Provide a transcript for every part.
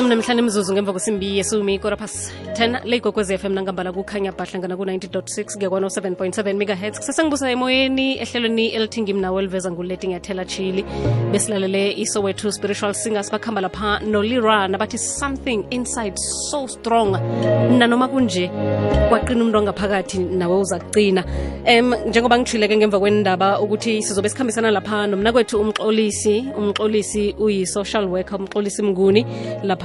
ishumi nemhlanu imizuzu ngemva kwesimbi yesumi ikora phasi 10 leyigogwezi fm nangambala kukhanya bahlangana ku-90.6 kuya kwano-7.7 megahertz. Kusesengibusa emoyeni ehlelweni elithingi mnawo eliveza nguleti ngiyathela chili. Besilalele isowethu spiritual singers bakuhamba lapha nolira nabathi something inside so strong. Nanoma kunje kwaqina umuntu ongaphakathi nawe uza kucina um njengoba ngithile-ke ngemva kwendaba ukuthi sizobe sikhambisana lapha nomna kwethu umxolisi umxolisi uyi-social worker umxolisi mnguni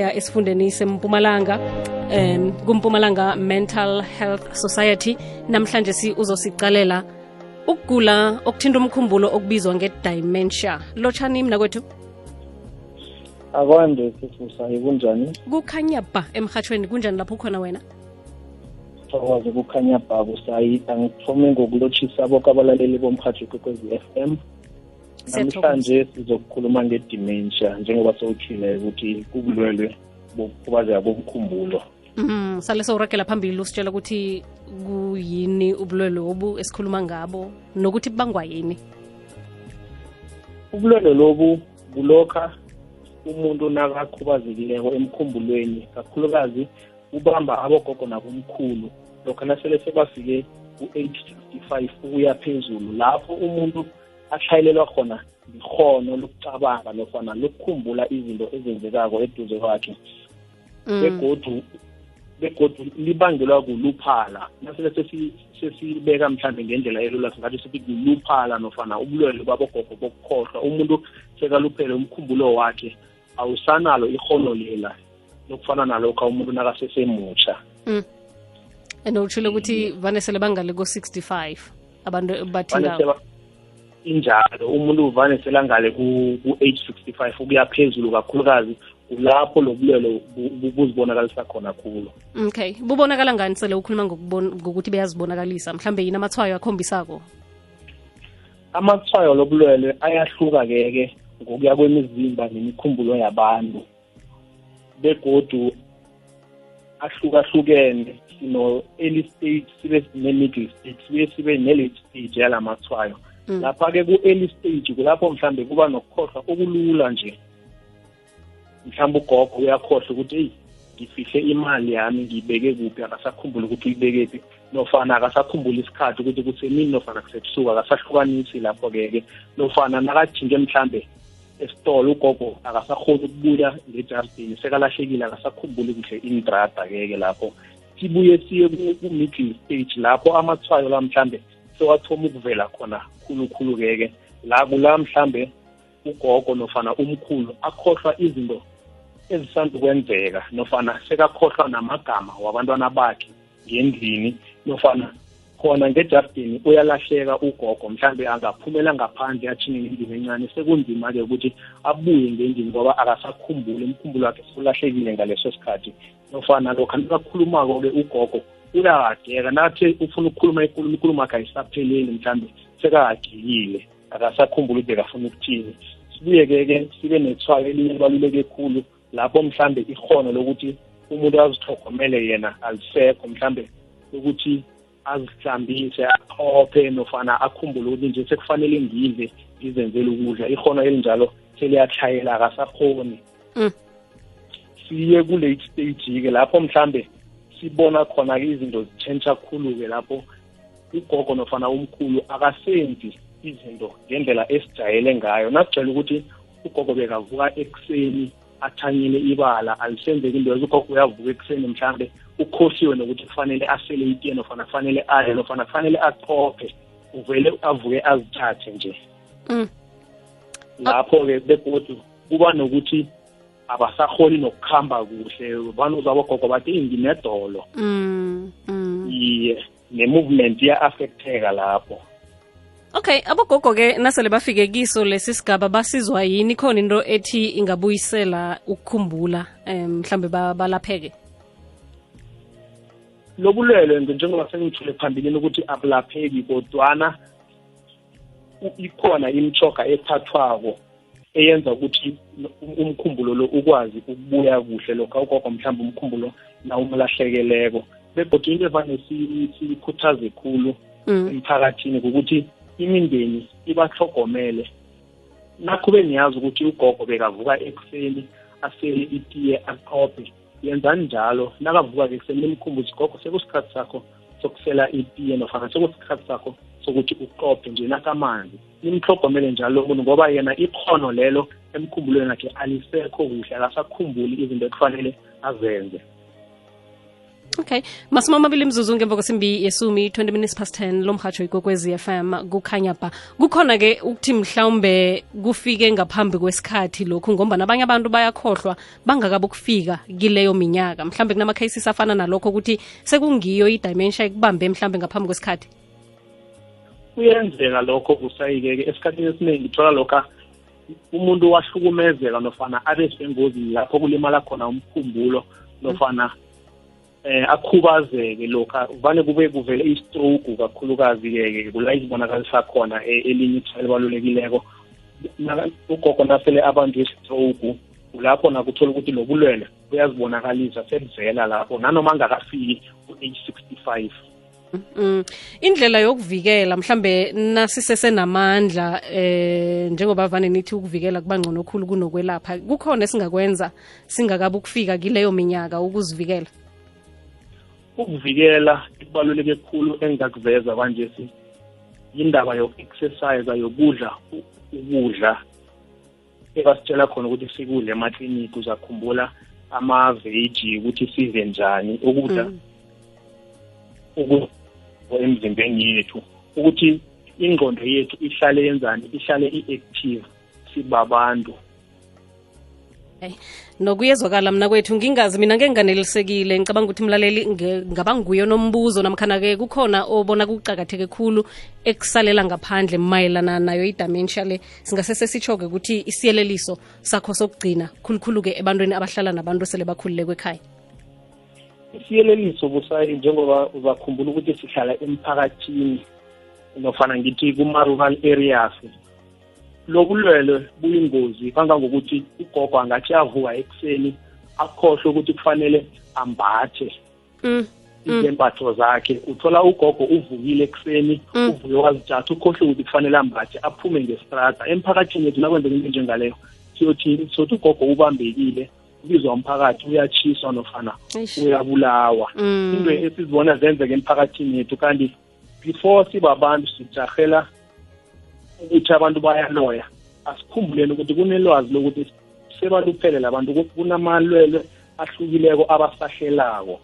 laphaya esifundeni sempumalanga um kumpumalanga mental health society. Namhlanje si uzosicalela ukugula okuthinta umkhumbulo okubizwa nge-dimentia lotshani mna kwethu? Akwande sifusa kunjani? Kukhanya ba emhathweni kunjani lapho ukhona wena? Thokoze kukhanya ba busayi angithome ngokulotshisa boke abalaleli bomhathi kwekwezi f m namhlanje sizokukhuluma ngedementia njengoba sewuthile ukuthi kubulwelwe bokukhubazeka bomkhumbulo. Mm sale sewurakela phambili usitshela ukuthi kuyini ubulwelwe obu esikhuluma ngabo nokuthi bubangwa yini? Ubulwelwe lobu bulokha umuntu nakakhubazekileko emkhumbulweni kakhulukazi ubamba abogogo nabomkhulu. Lokho nasele sebafike ku-age sixty five ukuya phezulu lapho umuntu ahlayelelwa khona likhono lokucabanga nofana lokukhumbula izinto ezenzekako eduze kwakhe. Begodu begodu libangelwa kuluphala. Nasele sesibeka mhlambe ngendlela elula singathi sithi kuluphala nofana ubulwele babogogo bokukhohlwa. Umuntu sekaluphele umkhumbulo wakhe awusanalo ikhono lela lokufana nalokho umuntu nakasesemutsha mm. and utshile ukuthi vanesele bangale ko-65 abantu bathindayo injalo. Umuntu uvane selangale ku-age 65 ukuya phezulu kakhulukazi kulapho lobulwelo buzibonakalisa khona khulu. Okay. Bubonakala ngani sele ukhuluma ngokuthi beyazibonakalisa? Mhlambe yini amathwayo akhombisako? Amathwayo lobulwele ayahluka keke ngokuya kwemizimba nemikhumbulo yabantu begodu ahlukahlukene sino-early stage sibe ne-middle stage sibe sibe ne-late stage yalamathwayo lapha-ke ku-early stage kulapho mhlambe kuba nokukhohlwa okulula nje. Mhlawumbe ugogo uyakhohlwa ukuthi eyi ngifihle imali yami ngiyibeke kuphi? Akasakhumbula ukuthi uyibekephi nofana akasakhumbula isikhathi ukuthi kusemini nofana kusebusuku akasahlukanisi lapho-ke-ke. Nofana nakajinge mhlambe esitolo ugogo akasakhoni ukubuya ngejardini sekalahlekile akasakhumbuli kuhle indrada-ke-ke lapho. Sibuye siye ku-middle stage lapho amathwayo la mhlambe sewathoma ukuvela khona khulukhulu keke. La kula mhlambe ugogo nofana umkhulu akhohlwa izinto ezisandukwenzeka nofana sekakhohlwa namagama wabantwana bakhe ngendlini nofana khona ngejardini uyalahleka ugogo mhlambe angaphumela ngaphandle atshine ngendlini encane. Sekunzima-ke ukuthi abuye ngendlini ngoba akasakhumbuli umkhumbulo wakhe sulahlekile ngaleso sikhathi nofana lokhu nakakhulumako-ke ugogo uyahageka nathi ufuna ukukhuluma ikulumo ikulumo akhe ayisapheleli mhlambe sekahagekile akasakhumbula ukuthi bekafuna ukuthini. Sibuye-ke-ke sibe nethwayo elinye libaluleke khulu lapho mhlambe ikhono lokuthi umuntu azithogomele yena alisekho mhlambe ukuthi azihlambise aphophe nofana akhumbule ukuthi nje sekufanele ngidle ngizenzele ukudla. Ikhono elinjalo seliyatlhayela akasakhoni siye ku-late stage-ke lapho mhlambe sibona khona-ke izinto zitshentsha khulu-ke lapho ugogo nofana umkhulu akasenzi izinto ngendlela esijayele ngayo. Nasijayele ukuthi ugogo bekavuka ekuseni athanyele ibala alisenzeki into yezo ugogo uyavuka ekuseni mhlambe ukhohliwe nokuthi kufanele asele itiye nofana kufanele adle nofana kufanele achophe uvele avuke azithathe nje. Lapho-ke begodu kuba nokuthi abasaholi nokukhamba kuhle. Banuza abogogo bathi nginedolo iye ne-movement iya-affecteka lapho. Okay abogogo-ke nasele bafike kiso lesi sigaba basizwa yini? Khona into ethi ingabuyisela ukukhumbula um mhlambe balapheke? Lobulwele njengoba sengithule phambilini ukuthi abulapheki kodwana ikhona imchoga ethathwako. Eyenza ukuthi umkhumbulo lo ukwazi ukubuya kuhle lokho ugogo mhlawumbe umkhumbulo na umlahlekeleko begodwa into evane sikhuthaze khulu emphakathini ukuthi imindeni ibahlogomele nakho beniyazi ukuthi ugogo bekavuka ekuseni asele itiye aqophe yenzani njalo? Nakavuka-ke ekuseni nimkhumbuze gogo sekusikhathi sakho sokusela itiye nofana sekusikhathi sakho sokuthi uqophe nje nakamanzi nimhlogomele njalo lo ngoba yena ikhono lelo emkhumbulweni wakhe alisekho kuhle akasakhumbuli izinto ekufanele azenze. Okay. Masumi amabili mzuzu ngemva kwesimbi yesumi 20 minutes past 10 lo mhatsho ikokwezi FM kukhanya ba kukhona-ke ukuthi mhlawumbe kufike ngaphambi kwesikhathi lokhu ngoba nabanye abantu bayakhohlwa bangakabi ukufika kileyo minyaka. Mhlawumbe kunama-cases afana nalokho ukuthi sekungiyo i-dementia ekubambe mhlawumbe ngaphambi kwesikhathi kuyenzeka lokho kusayike-ke esikhathini esiningi thola lokha umuntu wahlukumezeka nofana abe sengozini lapho kulimala khona umkhumbulo nofana eh akhubazeke lokha vane kube kuvele i-stroke kakhulukazi-ke kula izibonakalisa khona e, elinye ithaya elibalulekileko. Ugogo nasele abantu i-stroke kulapho nakuthola ukuthi lo bulwele buyazibonakalisa sebuvela lapho nanoma angakafiki ku-age sixty five Mm. indlela yokuvikela mhlambe nasisesenamandla eh njengoba vane nithi ukuvikela kuba ngcono khulu kunokwelapha kukhona esingakwenza singakabi ukufika kileyo minyaka ukuzivikela? Ukuvikela kubaluleke khulu engingakuveza manje si. Yindaba yoku-exercise yokudla ukudla ebasitshela khona ukuthi sikudle emakliniki uzakhumbula amaveji ukuthi sidle njani ukudla emzimbeni yethu ukuthi ingqondo yethu ihlale yenzani ihlale i-active sibabantu. Hey, nokuyezwakala mna kwethu ngingazi mina ngeke nganelisekile. Ngicabanga ukuthi mlaleli ngaba nguyo nombuzo namkhana-ke kukhona obona kuqakatheke khulu ekusalela ngaphandle mayelana nayo i-dementia le. Singase sesitsho-ke ukuthi isiyeleliso sakho sokugcina khulukhulu-ke ebantwini abahlala nabantu sele bakhululekwe ekhaya isiyeleliso busayi njengoba uzakhumbula ukuthi sihlala emphakathini nofana ngithi kuma-rural areas. Lobulwele buyingozi kangangokuthi ugogo angathi avuka ekuseni akhohlwe ukuthi kufanele ambathe mm. izembatho zakhe. Uthola ugogo uvukile ekuseni uvuke wazijatha ukhohlwe ukuthi kufanele ambathe aphume ngestrata emphakathini yethu nakwenzeka into njengaleyo siyothi sothi ugogo ubambekile ubizwa umphakathi uyatshiswa nofana uyabulawa. Into esizibona zenzeka emphakathini yethu kanti before sibabantu sijahela ukuthi abantu bayaloya asikhumbuleni ukuthi kunelwazi lokuthi sebaluphele labantu ukuthi kunamalwelwe ahlukileko abasahlelako.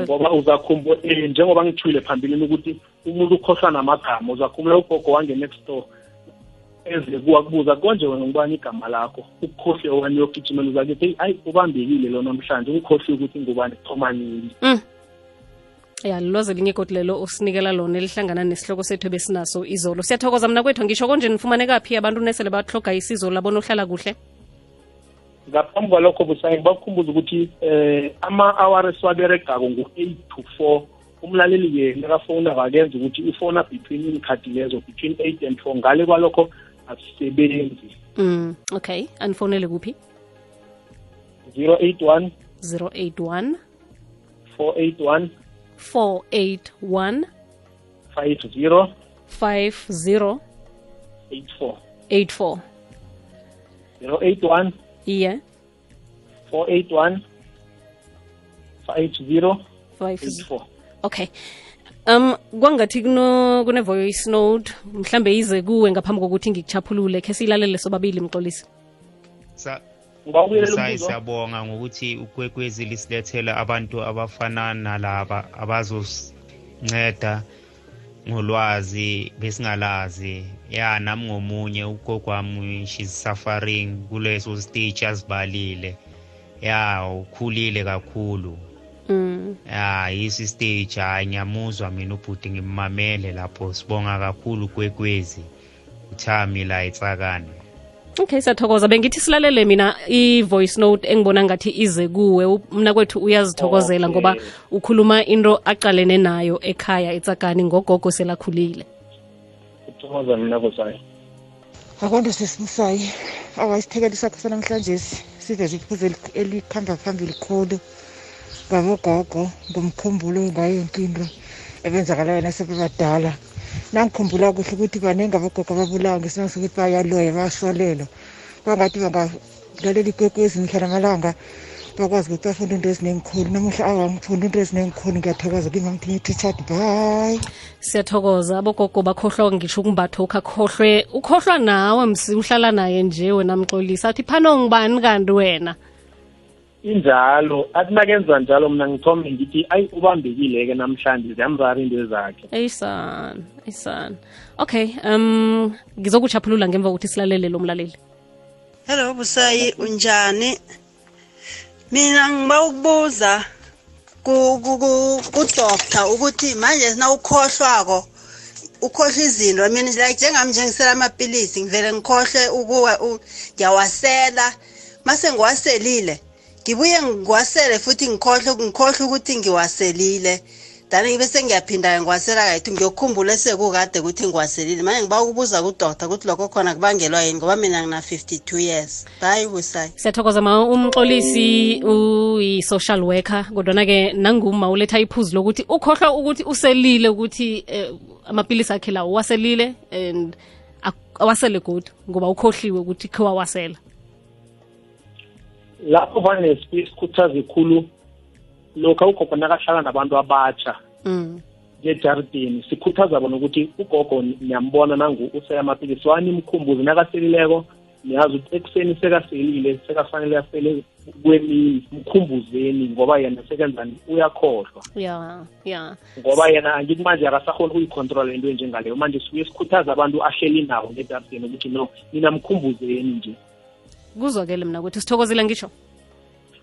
Ngoba uzakhumbula um njengoba ngithule phambilini ukuthi umuntu ukhohlwa namagama uzakhumbula ugogo wange-next door eze kuwakubuza konje wena ngubani igama lakho. Ukukhohlwe okanye uyogijimela uzakithi heyi ayi ubambekile lo namhlanje. Ukukhohlwe ukuthi ngubani thoma nini ya lilwazi linye godi lelo usinikela lona elihlangana nesihloko sethu ebesinaso izolo. Siyathokoza mna kwethu ngisho konje nifumane nifumanekaphi abantu nesele bahloga isizo labona ohlala kuhle? Ngaphambi kwalokho busayi bakukhumbuza ukuthi eh ama-hour esiwaberegako ngu-eight to four umlaleli-ke nakafowuna akenza ukuthi ifona between iinkhathi lezo between eight and four. Ngale kwalokho asisebenzi. Mm okay. Andifonele kuphi? 081 081 481 481 50 50 84 84 081 yeah. 481 50 54 okay. Um kwangathi kuno kune voice note mhlambe ize kuwe ngaphambi kokuthi ngikuchaphulule khe siyilalele sobabili mxolisi. Sa ngibawubuyelela Sayi umbuzo. siyabonga ngokuthi ukwekwezi lisilethela abantu abafana nalaba abazosinceda ngolwazi besingalazi. Ya nami ngomunye ugogo wami she's suffering kuleso stage azibalile. Ya ukhulile kakhulu. Mm. Ya yisi stage hayi ngiyamuzwa mina ubhuti ngimamele lapho sibonga kakhulu kwekwezi. Uthami la etsakane. Okay siyathokoza. Bengithi silalele mina i-voice note engibona ngathi ize kuwe. Mna kwethu uyazithokozela Okay. ngoba ukhuluma into aqalene nayo ekhaya etsakani ngogogo selakhulile. Uthokoza mina kosayo akonto sesibusayi. Awa isakho sakho sanamhlanje siveze iphuzu eli- elikhamba phambili khulu ngabogogo ngomkhumbulo ngayo yonke into ebenzakalayo nasebebadala. Nangikhumbula kuhle ukuthi baningi abogogo ababulawa ngesimo sokuthi bayaloya bayasolelwa kwangathi lalela ikwekwezi mihla namalanga bakwazi ukuthi bafunde into eziningikhulu namuhla awa ngifunde into eziningikhulu ngiyathokoza kimamthinye richard bye. Siyathokoza abogogo bakhohlwa ngisho ukumbatho ukhakhohlwe ukhohlwa nawe msi uhlala naye nje wena mxolisa athi phano ngibani kanti wena? Injalo athi nakenza njalo mna ngithome ngithi ayi ubambekile-ke namhlanje ziyamzara into zakhe eyisana eyisana okay um ngizokuchaphulula ngemva kokuthi silalele lo mlaleli. Hello Busayi unjani? Mina ngiba ukubuza ku ku ku- ku doctor ukuthi manje sina ukhohlwako ukhohlwa izinto mina like njengami nje ngisela amapilisi ngivele ngikhohle ukuwa u- ngiyawasela. Mase ngiwaselile ngibuye ngiwasele futhi ngikhohle ngikhohle ukuthi ngiwaselile. Dani ngibe sengiyaphinda ngiwasela kayithi ngiyokhumbula esekukade ukuthi ngiwaselile. Manje ngiba ukubuza kudoktor ukuthi lokho khona kubangelwa yini? Ngoba mina ngina 52 years. Bye busayi siyathokoza ma umxolisi uyi-social worker kodwana-ke nanguma uletha iphuzu lokuthi ukhohlwa ukuthi uselile ukuthi um amapilisi akhe lawo uwaselile and awasele godu ngoba ukhohliwe ukuthi khe wawasela lapho vane sikhuthaze khulu lokhu ugogo nakahlala nabantu abatsha mm. ngejardini sikhuthaza bona ukuthi ugogo niyambona nangu useya amapilisi. Wanimkhumbuze nakaselileko niyazi ukuthi ekuseni sekaselile sekafanele asele kwemini mkhumbuzeni ngoba yena sekenzani uyakhohlwa. Ya ya. Ngoba yena angithi manje akasakhona ukuyicontrola into enjengaleyo. Manje sisuke sikhuthaza abantu ahleli nawo ngejardini ukuthi no nina mkhumbuzeni nje kuzwakele mna kwethu sithokozile ngisho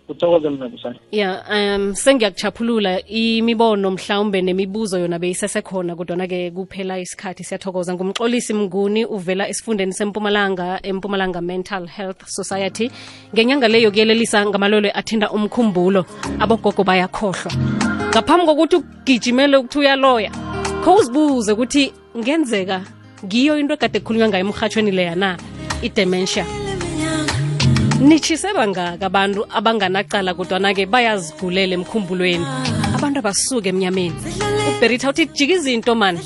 uthokoze mina kusani. Ya um sengiyakuchaphulula imibono mhlawumbe nemibuzo yona beyisesekhona kodwana-ke kuphela isikhathi. Siyathokoza. Ngumxolisi mnguni uvela esifundeni sempumalanga empumalanga mental health society. Ngenyanga leyo kuyelelisa ngamalwelwe athinda umkhumbulo abogogo bayakhohlwa. Ngaphambi kokuthi ugijimele ukuthi uyaloya kho uzibuze ukuthi ngenzeka ngiyo into egade kukhulunywa ngayo emrhatshweni leya na i-dementia nitshise bangaka abantu abanganacala kodwana-ke bayazigulela emkhumbulweni. Abantu abasuke emnyameni. Uberita uthi jika izinto mani